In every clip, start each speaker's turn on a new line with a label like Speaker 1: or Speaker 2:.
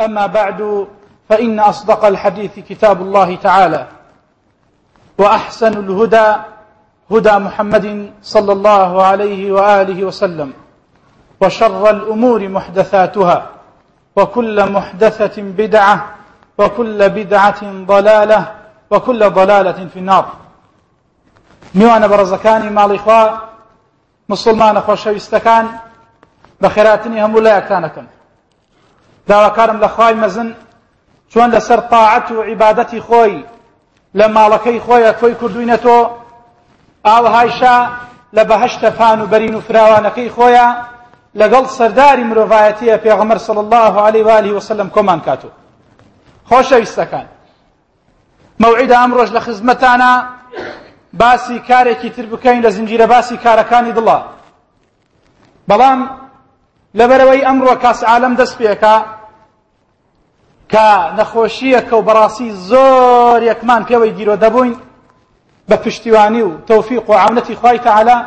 Speaker 1: أما بعد فإن أصدق الحديث كتاب الله تعالى وأحسن الهدى هدى محمد صلى الله عليه وآله وسلم وشر الأمور محدثاتها وكل محدثة بدعة وكل بدعة ضلالة وكل ضلالة في النار میوانە بەڕزەکانی ماڵیخوا موسڵمانە خۆشەویستەکان بە خێراتنی هەموو لایەکتانەکەم داواکارم لە خوای مەزن چۆن لەسەر تاعەت و عیبادەتی خۆی لە ماڵەکەی خۆیە تۆی کردوینە تۆ ئاوهایشا لە بەهشتە پان و بەرین و فراوانەکەی خۆیە لەگەڵ سەرداری مرۆڤایەتیە پێغەمەر سەڵ الله عليه وعالی وسلم کۆمان کاتو خۆشەویستەکان مەوعیدە ئەمڕۆش لە خزمەتانە باسی کارێکی تر بکەین لە زنجیرە باسی کارەکانی دڵە بەڵام لەبەرەوەی ئەمڕۆ کاس عالم دەست پێکە کە نەخۆشیەکە و بەڕاستی زۆر یەکمان پێوەی گیرۆ دەبووین بە پشتیوانی و تەوفیق و عونەتی خی تەعالا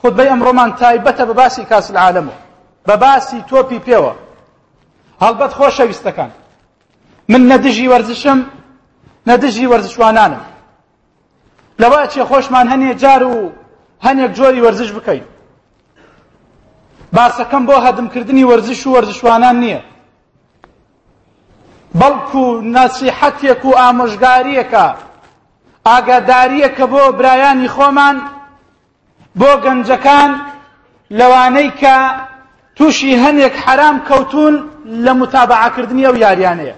Speaker 1: خودبەی ئەمڕۆمان تایبەتە بە باسی کاس العالم و بە باسی تۆپی پێوە هەڵبەت خۆشەویستەکان من نە دژی وەرزشم نە دژی وەرزشوانانم لەوە چێ خۆشمان هەنێ جار و هەنێک جۆری وەرزش بکەین باسەکەم بۆ هەدمکردنی وەرزش و وەرزشوانان نییە بەڵکو نەسیحەتێک و ئامۆژگاریەکە ئاگاداریەکە بۆ برایانی خۆمان بۆ گەنجەکان لەوانەی کە تووشی هەنێک حەرام کەوتون لە متابعکردنی ئەو یاریانەیە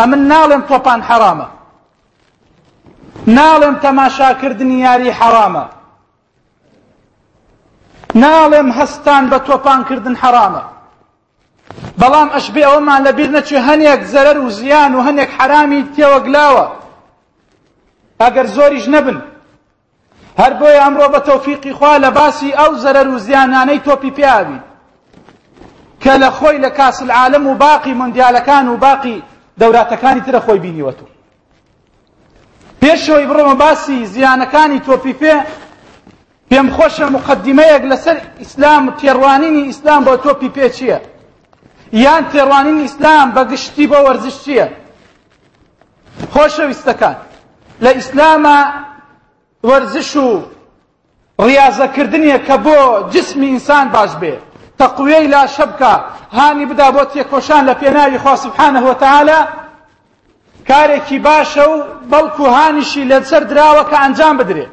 Speaker 1: ئەمن ناڵێم تۆپان حەرامە ناڵێم تەماشاکردنی یاری حەرامە ناڵێم هەستان بە تۆپانکردن حەرامە بەڵام ئەشبێ ئەوەمان لەبیر نەچێ هەنێک زەرەر و زیان و هەنێک حەرامی تێوەگلاوە ئەگەر زۆریش نەبن هەر بۆیە ئەمڕۆ بە تەوفیقی خوا لە باسی ئەو زەرەر و زیانانەی تۆپی پیاوی کە لە خۆی لە کاسل عالم و باقی مندیالەکان و باقی دەوراتەکانی ترە خۆی بینیوەتو پێشەوەی بڕۆمە باسی زیانەکانی تۆپی پێ پێم خۆشە مقدمەیەک لەسەر ئیسلام تێڕوانینی ئیسلام بۆ تۆپی پێ چییە یان تێڕوانین ئیسلام بە گشتی بۆ وەرزش چییە خۆشەویستەکان لە ئیسلامە وەرزش و ڕاضەکردنیە کە بۆ جسمی ئینسان باش بێ تەقوێی لاشە بکە هانی بدا بۆ تێکۆشان لە پێناوی خوا سبحانە هۆتەعاالە کارێکی باشە و بەڵکو هانیشی لەسەر دراوە کە ئەنجام بدرێت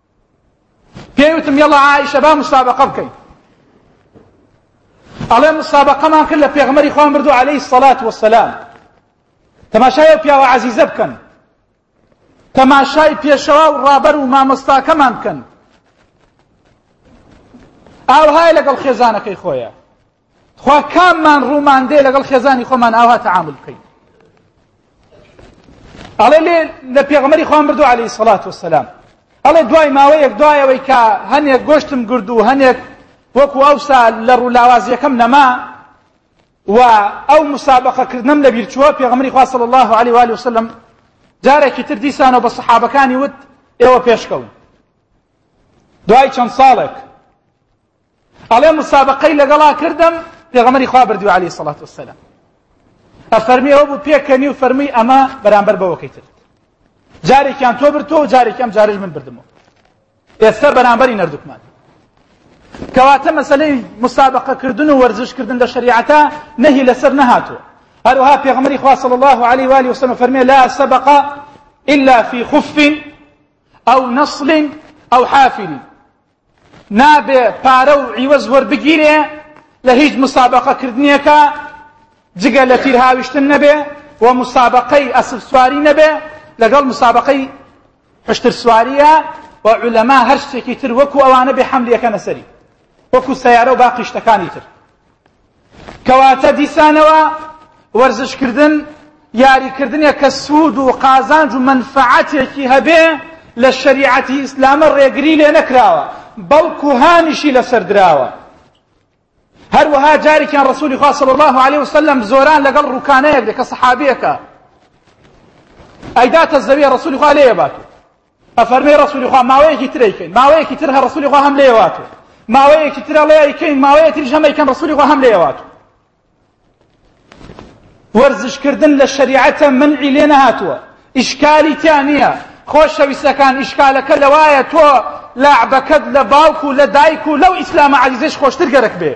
Speaker 1: پێی وتم یەڵا عائیشە با مسابقە بکەین ئەڵێ مسابقەمان کرد لە پێغمەری خوان بردو عليه الصلاة والسلام تەماشای ئەو پیاوە عەزیزە بکەن تەماشای پێشەوا و ڕابەر و مامۆستاکەمان بکەن ئاوهای لەگەڵ خێزانەکەی خۆیە خوا کاممان ڕوومان دێ لەگەڵ خێزانی خۆمان ئاوا تەعامل بکەین ئەڵێ لێ لە پێغمەری خۆم بردو عليه سەڵات وسلام ئەڵێ دوای ماوەیەک دوایەوەی کە هەنێک گۆشتم گرد و هەنێک وەکو ئەوسا لە ڕوولاوازیەکەم نەما و ئەو مسابقەکردنم لە بیرچووە پێغمەری خوا صلی الله عليه وآله وسلم جارێکی تر دیسانەوە بە سەحابەکانی وت ئێوە پێشکەون دوای چەند ساڵێک ئەڵێ مسابقەی لەگەڵا کردم پێغەمەری خوا بردووە عەلی سەڵات وسلام ئەفەرمی ئەو بوو پێکەنی و فەرمی ئەمە بەرامبەر بەوەکەی ترت جارێکیان تۆ برد تۆ و جارێکی ئەم جارش من بردمەوە ئێستا بەرامبەری نردوکمان کەواتە مەسلەی مسابقەکردن و وەرزشکردن لە شریعەتە نەهی لەسەر نەهاتووە هەروها پێغمەری خوا صلی الله عليه وآله وسلم فەرمێ لا سبق إلا في خف أو نصل أو حافل نابێ پارە و عیوەز وەربگیرێ لە هیچ مسابقە کردنیەکە جگە لە تیر هاویشتن نەبێ و مسابقەی ئەسب سواری نەبێ لەگەڵ مسابقەی حشتر سواریە و علەما هەر شتێکی تر وەکو ئەوانە بێ حملیەکە نەسەری وەکو سیارە و باقی شتەکانی تر کەواتە دیسانەوە وەرزشکردن یاریکردنێک کە سوود و قازانج و منفعەتێکی هەبێ لە شەریعەتی ئیسلامە ڕێگری لێ نەکراوە بەڵکو هانیشی لەسەر دراوە هەروەها جارێکیان ڕسوولی خوا صلی الله عليه وسلم زۆران لەگەڵ ڕووکانەیەک دێ کە سەحابیەکە ئەیداتە زەویە ڕسوولی خوا لێ باتوو ئەفەرمێ ڕسولی خوا ماوەیەکی ترەیکەین ماوەیەکی تر هە ڕسولی خوا هەم لێواتو ماوەیەکی ترە لەیکەین ماوەیە تری ژەمەیکەن ڕسولی خوا هەم لێواتو وەرزشکردن لە شریعەتە منعی لێ نەهاتووە ئیشکالی تیا نییە خۆشەویستەکان ئیشکالەکە لەوایە تۆ لاعبەکەت لە باوک و لە دایک و لەو ئیسلامە عزیزش خۆشتر گەرەک بێ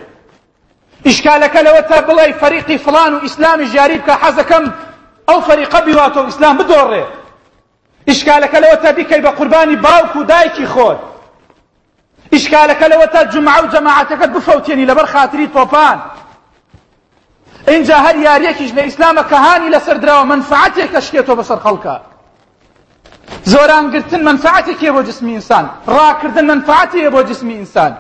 Speaker 1: ئیشکالەکە لەوە تا بڵێ فەریقی فلان و ئیسلامی ژیاری بکە حەزەکەم ئەو فەریقە بیواتەوە ئیسلام بدۆڕێ ئیشکالەکە لەوەتە بیکەی بە قوربانی باوک و دایکی خۆت ئیشکالەکە لەوەتە جمعە و جەماعەتەکەت بفەوتێنی لەبەر خاتری تۆپان اینجا هەر یاریەکیش لە ئیسلامە کە هانی لەسەر دراوە منفعاتێک کە شکێتەوە بەسەر خەڵکە زۆرانگرتن منفعاتێکێ بۆ جسمی ئینسان ڕاکردن منفعاتێ بۆ جسمی ئینسان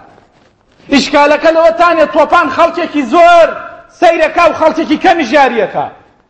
Speaker 1: ئیشکالەکە لەوەتانێ تۆپان خەڵکێکی زۆر سەیرەکە و خەڵکێکی کەمی ژاریەکە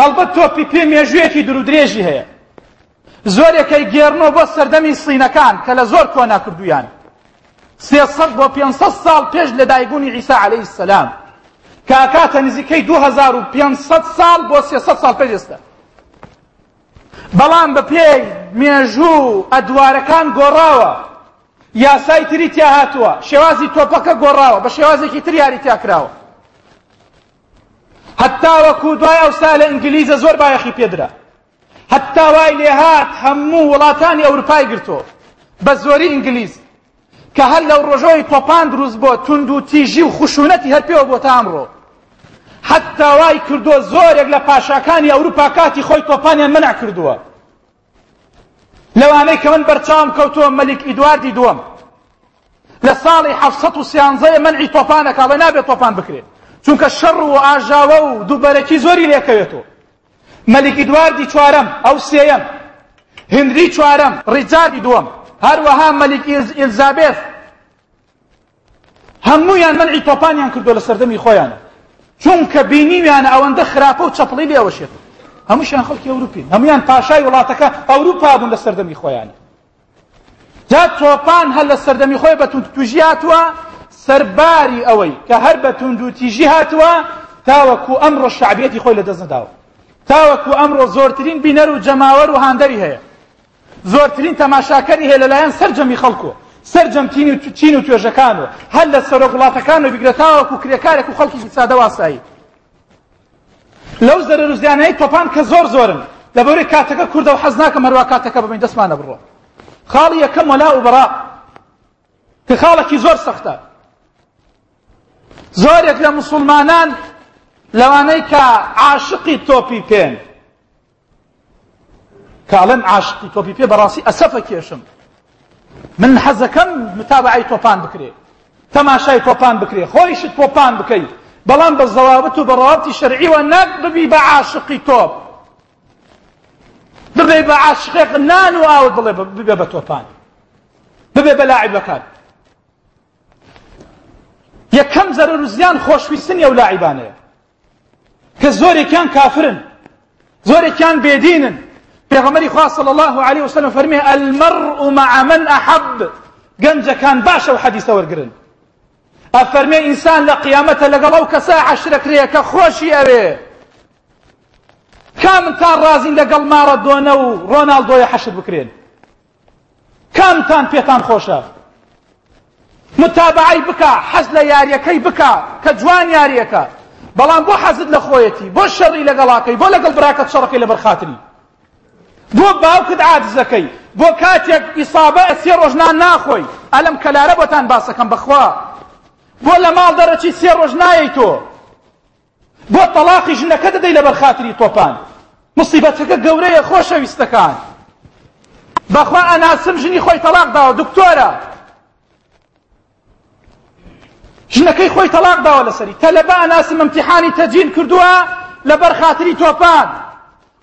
Speaker 1: هەڵبەت تۆپی پێ مێژوویەکی درودرێژی هەیە زۆرێکەی گێرنەوە بۆ سەردەمی سینەکان کە لە زۆر کۆنا کردویان سێسەد بۆ پێنجسەد ساڵ پێش لەدایبوونی عیسا عەلەی سەلام کە ئەکاتە نزیکەی 2500 ساڵ بۆ 300 ساڵ پێش ئێستا بەڵام بە پێی مێژوو و ئەدوارەکان گۆڕاوە یاسای تری تیا هاتووە شێوازی تۆپەکە گۆڕاوە بە شێوازێکی تر یاری تیا کراوە هەتا وەکو دوای ئەو سا لە ئینگلیزە زۆر بایەخی پێدرا هەتا وای لێهات هەموو وڵاتانی ئەوروپای گرتۆ بە زۆری ئینگلیز کە هەر لەو ڕۆژەوەی تۆپان دروست بۆ تونند و تیژی و خشونەتی هەر پێوە بۆ تا ئەمڕۆ حتا وای کردووە زۆرێک لە پاشاکانی ئەوروپا کاتی خۆی تۆپانیان منع کردووە لەوانەی کە من بەرچاوم کەوتووە مەلیک ئیدواردی دووەم لە ساڵی حەفت سەد و سیانزەیە مەنعی تۆپانەکە بە نابێت تۆپان بکرێت چونکە شەڕ و ئاژاوە و دووبەرەکی زۆری لێکەوێتەوە مەلیک ئیدواردی چوارەم ئەو سێیەم هنری چوارەم ڕیجاردی دووەم هەروەها مەلیک ئیلزابێث هەموویان منعی تۆپانیان کردو لە سەردەمی خۆیانە چونکە بینیویانە ئەوەندە خراپە و چەپڵی لێ ئەوەشێت هەمووشیان خەڵکی ئەوروپین هەمویان پاشای وڵاتەکە ئەوروپا بوون لە سەردەمی خۆیانە جا تۆپان هەر لە سەردەمی خۆی بە توندتوژی هاتووە سەرباری ئەوەی کە هەر بە توندوتیژی هاتووە تاوەکو ئەمڕۆ شعبیەتی خۆی لە دەست نەداوە تاوەکو ئەمڕۆ زۆرترین بینەر و جەماوەر و هاندەری هەیە زۆرترین تەماشاکەری هەیە لەلایەن سەرجەمی خەڵک و سەرجەم چین و توێژەکان و هەر لە سەرۆک وڵاتەکان و بگرە تاوەکو کرێکارێک و خەڵکیی سادە واسایی لەو زەرەر و زیانەی تۆپان کە زۆر زۆرن لەبەرەی کاتەکە کوردە و حەز ناکەم هەروە کاتەکە ببین دەستمانە بڕۆ خاڵی یەکەم وەلا و بەڕا کە خاڵێکی زۆر سەختە زۆرێک لە مسلمانان لەوانەی کە عاشقی تۆپی پێن کە ئەڵێم عاشقی تۆپی پێ بەڕاستی ئەسەفە کێشم من حەزەکەم متابعی تۆپان بکرێ تەماشای تۆپان بکرێ خۆیشت تۆپان بکەی بەڵام بە زەوابت و بەڕاوتی شەرعیوە ناک ببی بە عاشقی تۆپ ببێ بە عاشقێک نان و ئاوت بڵێ ببێ بە تۆپان ببێ بە لاعیبەکان یەکەم زەرەر و زیان خۆشویستنی ئەو لاعیبانەیە کە زۆرێکیان کافرن زۆرێکیان بێدینن پێغەمەری خوا صلی الله علیه وسلم فەرمێ المرء مع من احب گەنجەکان باشە و حەدیثە وەرگرن ئەفەرمێ ئینسان لە قیامەتە لەگەڵ ئەو کەسە عەشرەکرێ کە خۆشی ئەوێ کامتان ڕازین لەگەڵ مارەدۆنە و ڕۆناڵدۆیە حەشر بکرێن کامتان پێتان خۆشە متابعی بکە حەز لە یاریەکەی بکە کە جوان یاریەکە بەڵام بۆ حەزت لە خۆیەتی بۆ شەڕی لەگەڵاکەی بۆ لەگەڵ براکەت شەڕەکەی لە بەرخاتری بۆ باوکت عادزەکەی بۆ کاتێک ئیسابە سێ ڕۆژنان ناخۆی ئەلم کەلارە بۆتان باسەکەم بخوا بۆ لە ماڵ دەرەچی سێ ڕۆژ نایەی تۆ بۆ تەڵاقی ژنەکە دەدەی لەبەر خاتری تۆپان مصیبەتەکە گەورەیە خۆشەویستەکان بەخوا ئەناسم ژنی خۆی تەلاق داوە دکتۆرە ژنەکەی خۆی تەلاق داوە لەسەری تەلەبە ئەناسم امتحانی تەجین کردووە لەبەر خاتری تۆپان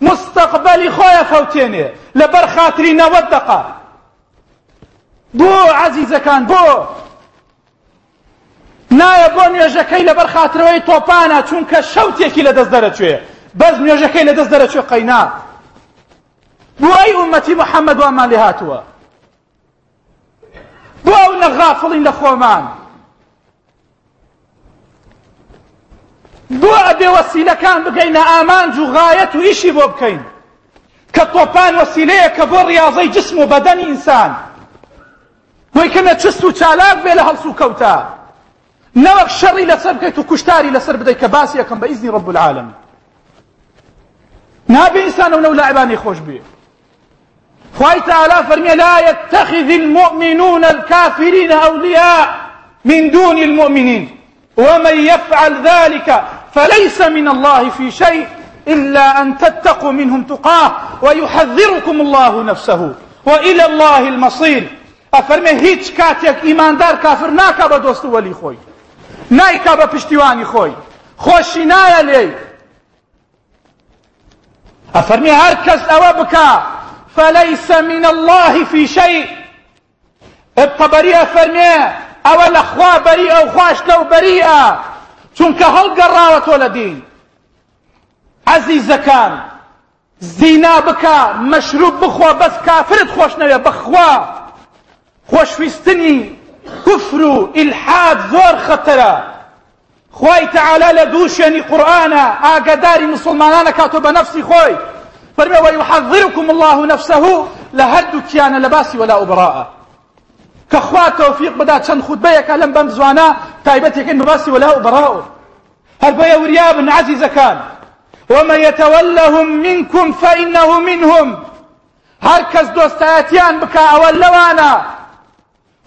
Speaker 1: مستقبلی خۆیە خەوتێنێ لەبەر خاتری نەوەت دەقا بۆ عزیزەکان بۆ نایە بۆ نوێژەکەی لەبەر خاترەوەی تۆپانە چونکە شەوتێکی لەدەست دەرەچوێ بەس نوێژەکەی لەدەست دەرەچوێ قەینا بۆ ئەی ئومەتی محەممەد وامان لێ هاتووە بۆ ئەو نەغافڵین لە خۆمان بۆ ئەبێ وەسیلەکان بگەینە ئامانج و غایەت و ئیشی بۆ بکەین کە تۆپان وەسیلەیە کە بۆ ڕاضەی جسم و بەدەنی ئینسان بۆی کە نە چست و چالاک بێ لە هەڵس و کەوتا نەوەک شەڕی لەسەر بکەیت و کوشتاری لەسەر بدەیت کە باسی یەکەم بە ئیزنی ڕب العالم نابێ ئینسان و نەو لاعبانی خۆش بێ خوای تعالی فەرمیە لا يتخذ المؤمنون الكافرين أولياء من دون المؤمنين ومن يفعل ذلك فليس من الله في شيء إلا أن تتقوا منهم تقاه ويحذركم الله نفسه وإلى الله المصير أفرمي هيتش كاتيك إيمان دار كافر بە دۆست ولي خوي خۆی نایکا خوي خوشي نايا لي أفرمي هركز أوابكا فليس من الله في شيء الطبری ئەفەرمێ ئەوە لە خوا بەری ئەو خواش لەو بەریئە چونکە هەڵگەڕاوە تۆ لە دین عەزیزەکان زینا بکە مەشروب بخۆ بەس کافرت خۆش نەوێ بەخوا خۆشویستنی کفر و ئیلحاد زۆر خەتەرە خوای تەعالا لە دوو شوێنی قورئانا ئاگەداری موسڵمانان ئەکات و بە نەفسی خۆی فەرمێ وەیحەذرکم الله نەفسەه لە هەردووکیانە لە باسی وەلا وبراءە کە خوا تەوفیق بدا چەند خودبەیەکە لەم بەم زوانە تایبەتێکن بە باسی وەلا وبراء هەر بۆیە وریا بن عەزیزەکان ومە یەتەوەلەهم منکم فەئینەه منهم هەر کەس دۆستایەتیان بکا ئەوە لەوانە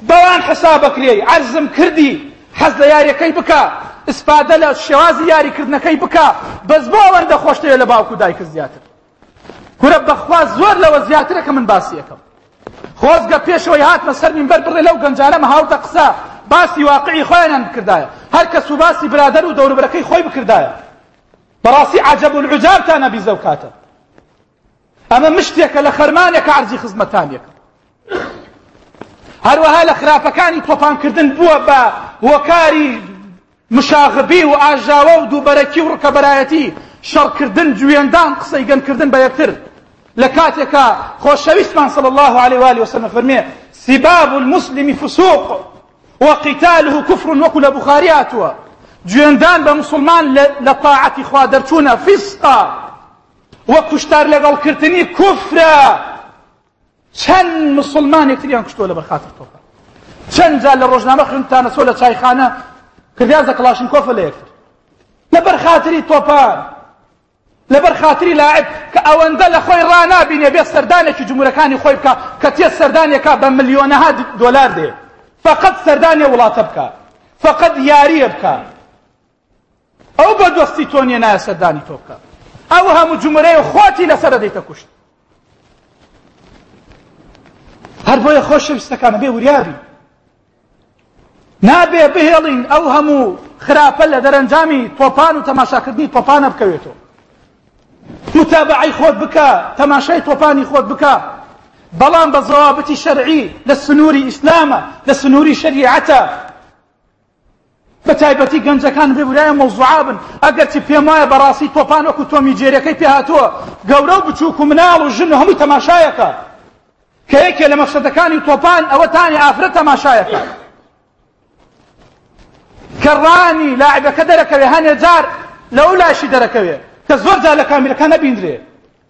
Speaker 1: بەوان حساب ئەکرێی عەرزم کردی حەز لە یاریەکەی بکە ئسپادە لە شێوازی یاری کردنەکەی بکە بەس بۆ ئەوەندە خۆشتەوێ لە باوکو دایکە زیاتر کورە بەخوا زۆر لەوە زیاترە کە من باسیەکەم خۆزگە پێشەوەی هاتمە سەر منبەر بڕێ لەو گەنجانە مەهاوتە قسە باسی واقعی خۆیانیان بکردایە هەر کەس و باسی برادەر و دەوروبەرەکەی خۆی بکردایە بەڕاستی عجب العجابتان نەبیزە و کاتە ئەمە مشتێکە لە خەرمانێک عەرزی خزمەتانێک هەروەها لە خراپەکانی تۆپانکردن بووە بە هۆکاری مشاغبی و ئاژاوە و دووبەرەکی و ڕکەبەرایەتی شەڕکردن جوێندان قسەی گەنکردن بە یەکتر لە کاتێکا خۆشەویستمان صلی الله عليه وآله وسلم فەرمێ سباب المسلم فسوق وقتاله كفر وەکو لە بخاری هاتووە جوێندان بە مسلمان لە طاعەتی خوا دەرچوونە فیسقا وە کوشتار لەگەڵ کردنی کوفرە چەند مسلمانی تریان کوشتوە لە بەرخاتر تۆپە چەند جار لە ڕۆژنامە خوێنتانە سۆ لە چایخانە کردیازە کڵاشن کۆفە لە یەکتر لە بەرخاتری تۆپان لەبەر خاتری لاعب کە ئەوەندە لە خۆی ڕنابینێ بێ سەردانێکی جمهورەکانی خۆی بکە کە تێ سەردانێکا بە ملیۆنەها دۆلار دێ فقط سەردانێ وڵاتە بکە فقط یاریە بکە ئەو بە دۆستی تۆ نیە نایە سەردانی تۆ بکە ئەو هەموو جمرەیە و خۆتی لەسەر دەیتە کوشت هەر بۆیە خۆشەویستەکانە بێ وریابی نابێ بهێڵین ئەو هەموو خراپە لە دەرەنجامی تۆپان و تەماشاکردنی تۆپانە بکەوێتەوە متابعی خۆت بکە تەماشای تۆپانی خۆت بکە بەڵام بە زەوابتی شەرعی لە سنووری ئیسلامە لە سنووری شەریعەتە بە تایبەتی گەنجەکان ڕێبرایە مەوزوعابن ئەگەرچی پێم وایە بەڕاستی تۆپان وەکو تۆمی جێرەکەی پێهاتووە گەورە و بچووک و مناڵ و ژن و هەمووی تەماشایەکە کە یەکێ لە مەفسەدەکانی تۆپان ئەوە تانی ئافرەت تەماشایەکە کە ڕانی لاعبەکە دەرەکەوێ هەنێ جار لەو لاشی دەرەکەوێ کە زۆر جار لە کامیرەکە نەبیندرێ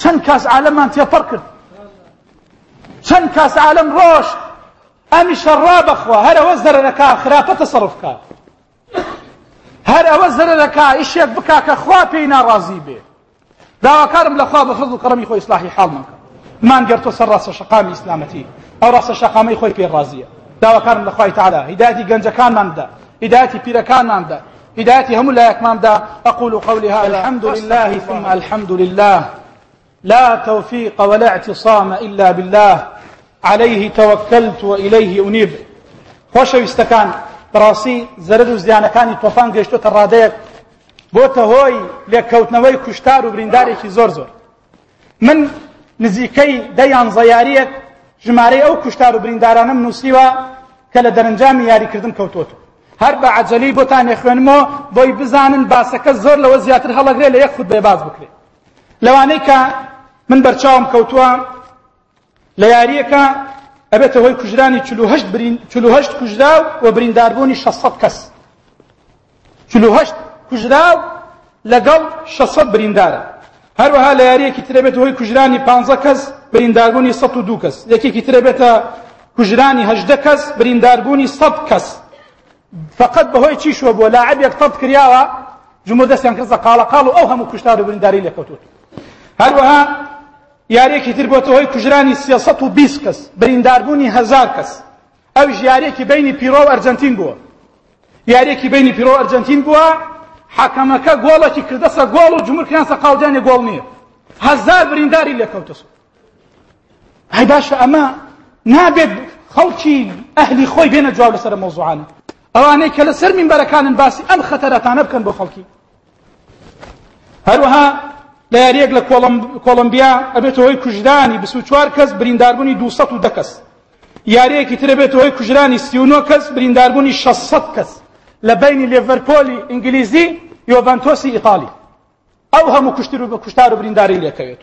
Speaker 1: چەند کاس عالەممان تێپەڕ کرد چەند کاس عالەم ڕۆشت ئەمیشە ڕا بەخوا هەر ئەوە زەرەکە خراپە تەسەڕف کا هەر ئەوە زەرەکە ئیشێک بکا کە خوا پێی ناڕازی بێ داواکارم لەخوا بە فەزڵ کەڕەمی خۆی ئیسلاحی حاڵ مەکە مان گەر تۆ سەر ڕاستە شەقامی ئیسلامەتی ئەو ڕاستە شەقامەی خۆی پێ ڕازیە داواکارم لەخوای تەعالا هیدایەتی گەنجەکانمان بدە هیدایەتی پیرەکانمان بدە هیدایەتی هەموو لایەکمان دا اقول قولي هذا الحمد لله ثم الحمد لله لا توفيق ولا اعتصام الا بالله عليه توكلت واليه انيب خۆشەویستەکان بەڕاستی زەرد و زیانەکانی تۆفان گەشتۆتە ڕادەیەک بۆتە هۆی لێککەوتنەوەی کوشتار و بریندارێکی زۆر زۆر من نزیکەی دە یانزە یاریەک ژمارەی ئەو کوشتار و بریندارانم نووسیوە کە لە دەرەنجامی یاریکردن کەوتوەتە هەر بە عجلی بۆتان نێخوێنمەوە بۆی بزانن باسەکە زۆر لەوە زیاتر هەڵەگرێ لە یەک خود بێ باز بکرێت لەوانەی کە من بەرچاوم کەوتووە لە یاریەکە ئەبێتە هۆی کوژرانی چهشت کوژراو و برینداربوونی 600 کەس چهشت کوژراو لەگەڵ 600 بریندارە هەروەها لە یاریەکی ترەبێت هۆی کوژرانی 15 کەس برینداربوونی 102 کەس یەکێکی ترەبێتە کوژرانی هەدە کەس برینداربوونی 100 کەس فقط بەهۆی چی شوە بووە لاعبێک تەپ کراوە جمهور دەستیان کردە قاڵە قاڵ و ئەو هەموو کوشتار و برینداری لەکەوتوت هەروەها یاریەکی تر بۆتە هۆی کوژرانی سێ سەد و بیست کەس برینداربوونی هەزار کەس ئەویش یاریەکی بینی پیرۆ و ئەرجەنتین بووە یاریەکی بینی پیرۆ و ئەرجەنتین بووە حەکەمەکە گۆڵەکی کردەسە گۆڵ و جمهورکیان سەقاڵدیانێ گۆڵ نییە هەزار برینداری لێکەوتەسە هەی باشە ئەمە نابێت خەڵکی ئەهلی خۆی بێنە جواب لەسەر مۆزوعانە ئەوانەی کە لەسەر مینبەرەکانن باسی ئەم خەتەرەتانە بکەن بۆ خەڵکی هەروەها لە یاریەک لە کۆڵمبیا ئەبێتە هۆی کوژرانی 24 کەس برینداربوونی 210 کەس یاریەکی ترە بێت هۆی کوژرانی 39 کەس برینداربوونی 600 کەس لە بینی لێڤەرپۆلی ئینگلیزی یۆڤەنتۆسی ئیتالی ئەو هەموو کوشتر و بە کوشتار و برینداری لێکەوێت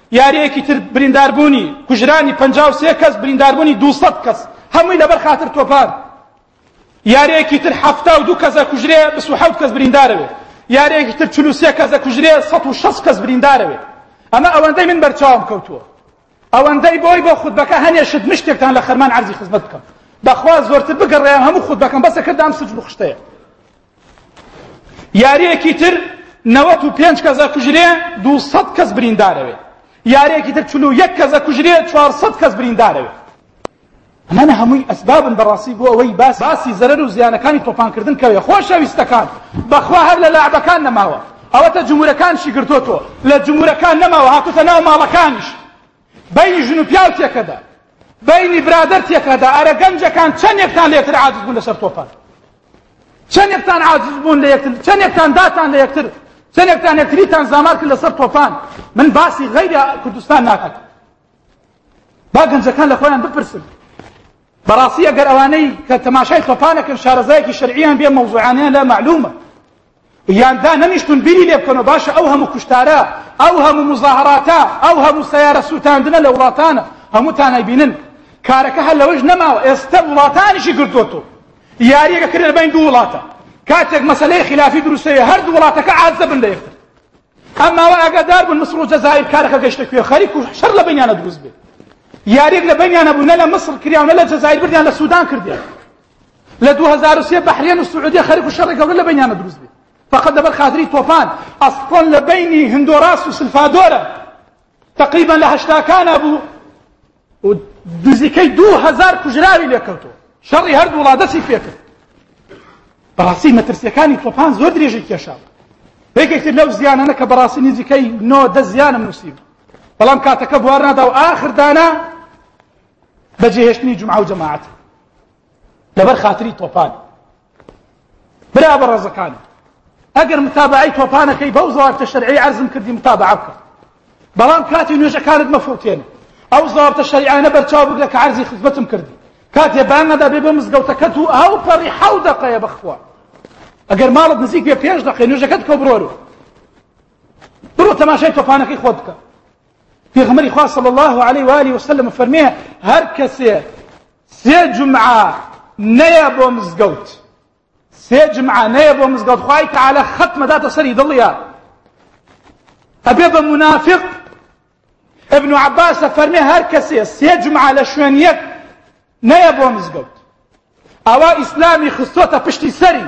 Speaker 1: یاریەکی تر برینداربوونی کوژرانی پ سێ کەس برینداربوونی دو کەس هەمووی لەبەر خاتر تۆپان یاریەکی تر هەفتا و دوو کەسە کوژرێ حوت کەس بریندارەوێ یاریەکی تر چلوسیە کەسە کوژرێ 16 کەس بریندارەوێ ئەمە ئەوەندەی من بەرچاوم کەوتووە ئەوەندەی بۆی بۆ خودبەکە هەنێشت مشتێکتان لە خەرمان عرضی خزمەت بکەم بەخوا زۆرتر بگەڕێن هەموو خودبەکەم بەسە کردام سوچ بخشتەیە یاریەکی تر نەوەت و پێنج کەس ئەکوژرێ دوو سەد کەس بریندارەوێ یارێکی تر چلو یەک کەس ئەکوژرێ چوار سەد کەس بریندارەوێ ئەمانە هەمووی ئەسبابن بەڕاستی بۆ ئەوەی باس باسی زەرەر و زیانەکانی تۆپانکردن کەوێ خۆشەویستەکان بەخوا هەر لە لاعبەکان نەماوە ئەوەتە جمهورەکانشی گرتۆتۆ لە جمهورەکان نەماوە هاتوتە ناو ماڵەکانیش بەینی ژن و پیاو تێکەدا بەینی برادەر تێکەدا ئەرە گەنجەکان چەندێکتان لێتر عاجز بوون لەسەر تۆپان چەندێکتان عاجز بوون لە یەکتر چەندێکتان داتان لە یەکتر چەندێکتان یەکتریتان زامار کرد لەسەر تۆپان من باسی غەیری کوردستان ناکەم با گەنجەکان لە خۆیان بپرسن بەڕاستی ئەگەر ئەوانەی کە تەماشای تۆپانەکەن شارەزایەکی شەرعیان بێ مەوزوعانیان لا معلومە یان دا نەنیشتون بیری لێ بکەنەوە باشە ئەو هەموو کوشتارە ئەو هەموو مزاهراتە ئەو هەموو سیارە سووتاندنە لە وڵاتانە هەمووتانای بینن کارەکە هەر لەوەش نەماوە ئێستا وڵاتانیشی گردوەتۆ یاریەکە کرێ بین دوو وڵاتە کاتێک مەسلەی خلافی دروستەیە هەردوو وڵاتەکە عادزە بن لە یەکتر ئەم ماوە ئاگادار بن مصر و جەزائیر کارەکە گەشتە کوێ خەریک و شەر لە بینیانە دروست بێت یاریەک لە بینیانە بوو نە لە مصر کریاو نە لە جەزائیر بردیان لە سودان کردیان لە 2023 بەحرێن و سعودیە خەریک و شەڕی گەورە لە بینیانە دروست بێت فقط لەبەر خاتری تۆپان ئەسڵۆن لە بینی هندۆراس و سلفادۆرە تەقریبەن لە هەشتاکانا بوو و دزیکەی دوو هەزار کوژراوی لێکەوتووە شەڕی هەردوو وڵات دەستی پێکرد بەڕاستی مەترسیەکانی تۆپان زۆر درێژی کێشا یەکێکتر لەو زیانانە کە بەڕاستی نزیکەی نۆ دە زیانم نووسیم بەڵام کاتەکە بوار نادا و ئاخردانە بەجێهێشتنی جمعە و جەماعەت لەبەر خاتری تۆپان برا بەڕێزەکانم ئەگەر متابعی تۆپانەکەی بەو زەوابتە شەرعی عەرزم کردی متابعە بکە بەڵام کاتی نوێژەکانت مەفوتێنە ئەو زەوابتە شەریعانە بەرچاو بگرە کە عەرزی خزمەتم کردی کاتێ بانەدا بێ بۆ مزگەوتەکەت و ئەو پەڕی حەو دەقەیە بەخوا ئەگەر ماڵت نزیک بێ پێش دەقەی نوێژەکەت کە بڕۆرو بڕۆ تەماشای تۆپانەکەی خۆت بکە پێغمەری خوا صلی الله عليه و آله وسلم فەرمێ هەر کەسێ سێ جومعە نەیە بۆ مزگەوت سێ جمعە نەیە بۆ مزگەوت خوای تەعالا خەتمە داتە سەری دڵیا ئەبێ بە منافق ابن عباسە فەرمێ هەر کەسێ سێ جمعە لە شوێن یەک نەیە بۆ مزگەوت ئەوە ئیسلامی خستۆتە پشتی سەری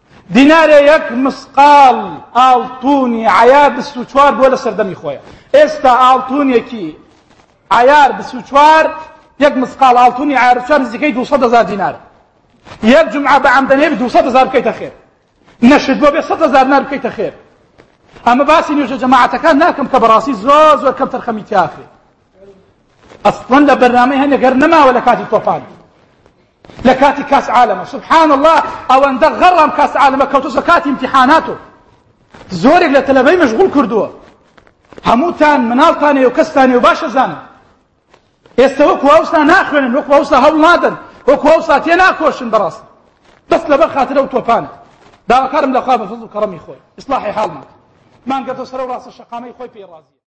Speaker 1: دینارێ یەک مسقاڵ ئاڵتونی عەیار بیست و چوار بووە لە سەردەمی خۆیە ئێستا ئاڵتونێکی عەیار بیست و چوار یەک مسقاڵ ئاڵتونی عەیار بیست و چوار نزیکەی دوو سەد هەزار دینار یەک جمعە بە عەمدەنێ دوو سەد هەزار بکەیتە خێر نەشت بۆ بێ سەد هەزار نار بکەیتە خێر ئەمە باسی نوێژە جەماعەتەکان ناکەم کە بەڕاستی زۆر زۆر کەم تەرخەمی تیاخێ ئەسڵەن لە بەرنامەی هەنێک هەر نەماوە لە کاتی تۆپان لە کاتی کاس عالمە سبحان اللە ئەوەندە غەڕام کاس عالمە کەوتوسە کاتی امتحانات و زۆرێک لە تەلەبەی مەشغول کردووە هەمووتان مناڵتانێ و کەستانێ و باشە زانن ئێستا وەکو ئەوسا ناخوێنن وەکو ئەوسا هەوڵ نادەن وەکو ئەوسا تێ ناکۆشن بەڕاست بەس لەبەر خاترە و تۆپانە داواکارم لەخوا بە فەزل و کەڕەمی خۆی ئیسلاحی حاڵمان مانگەتە سەر و ڕاستە شەقامەی خۆی پێی ڕازی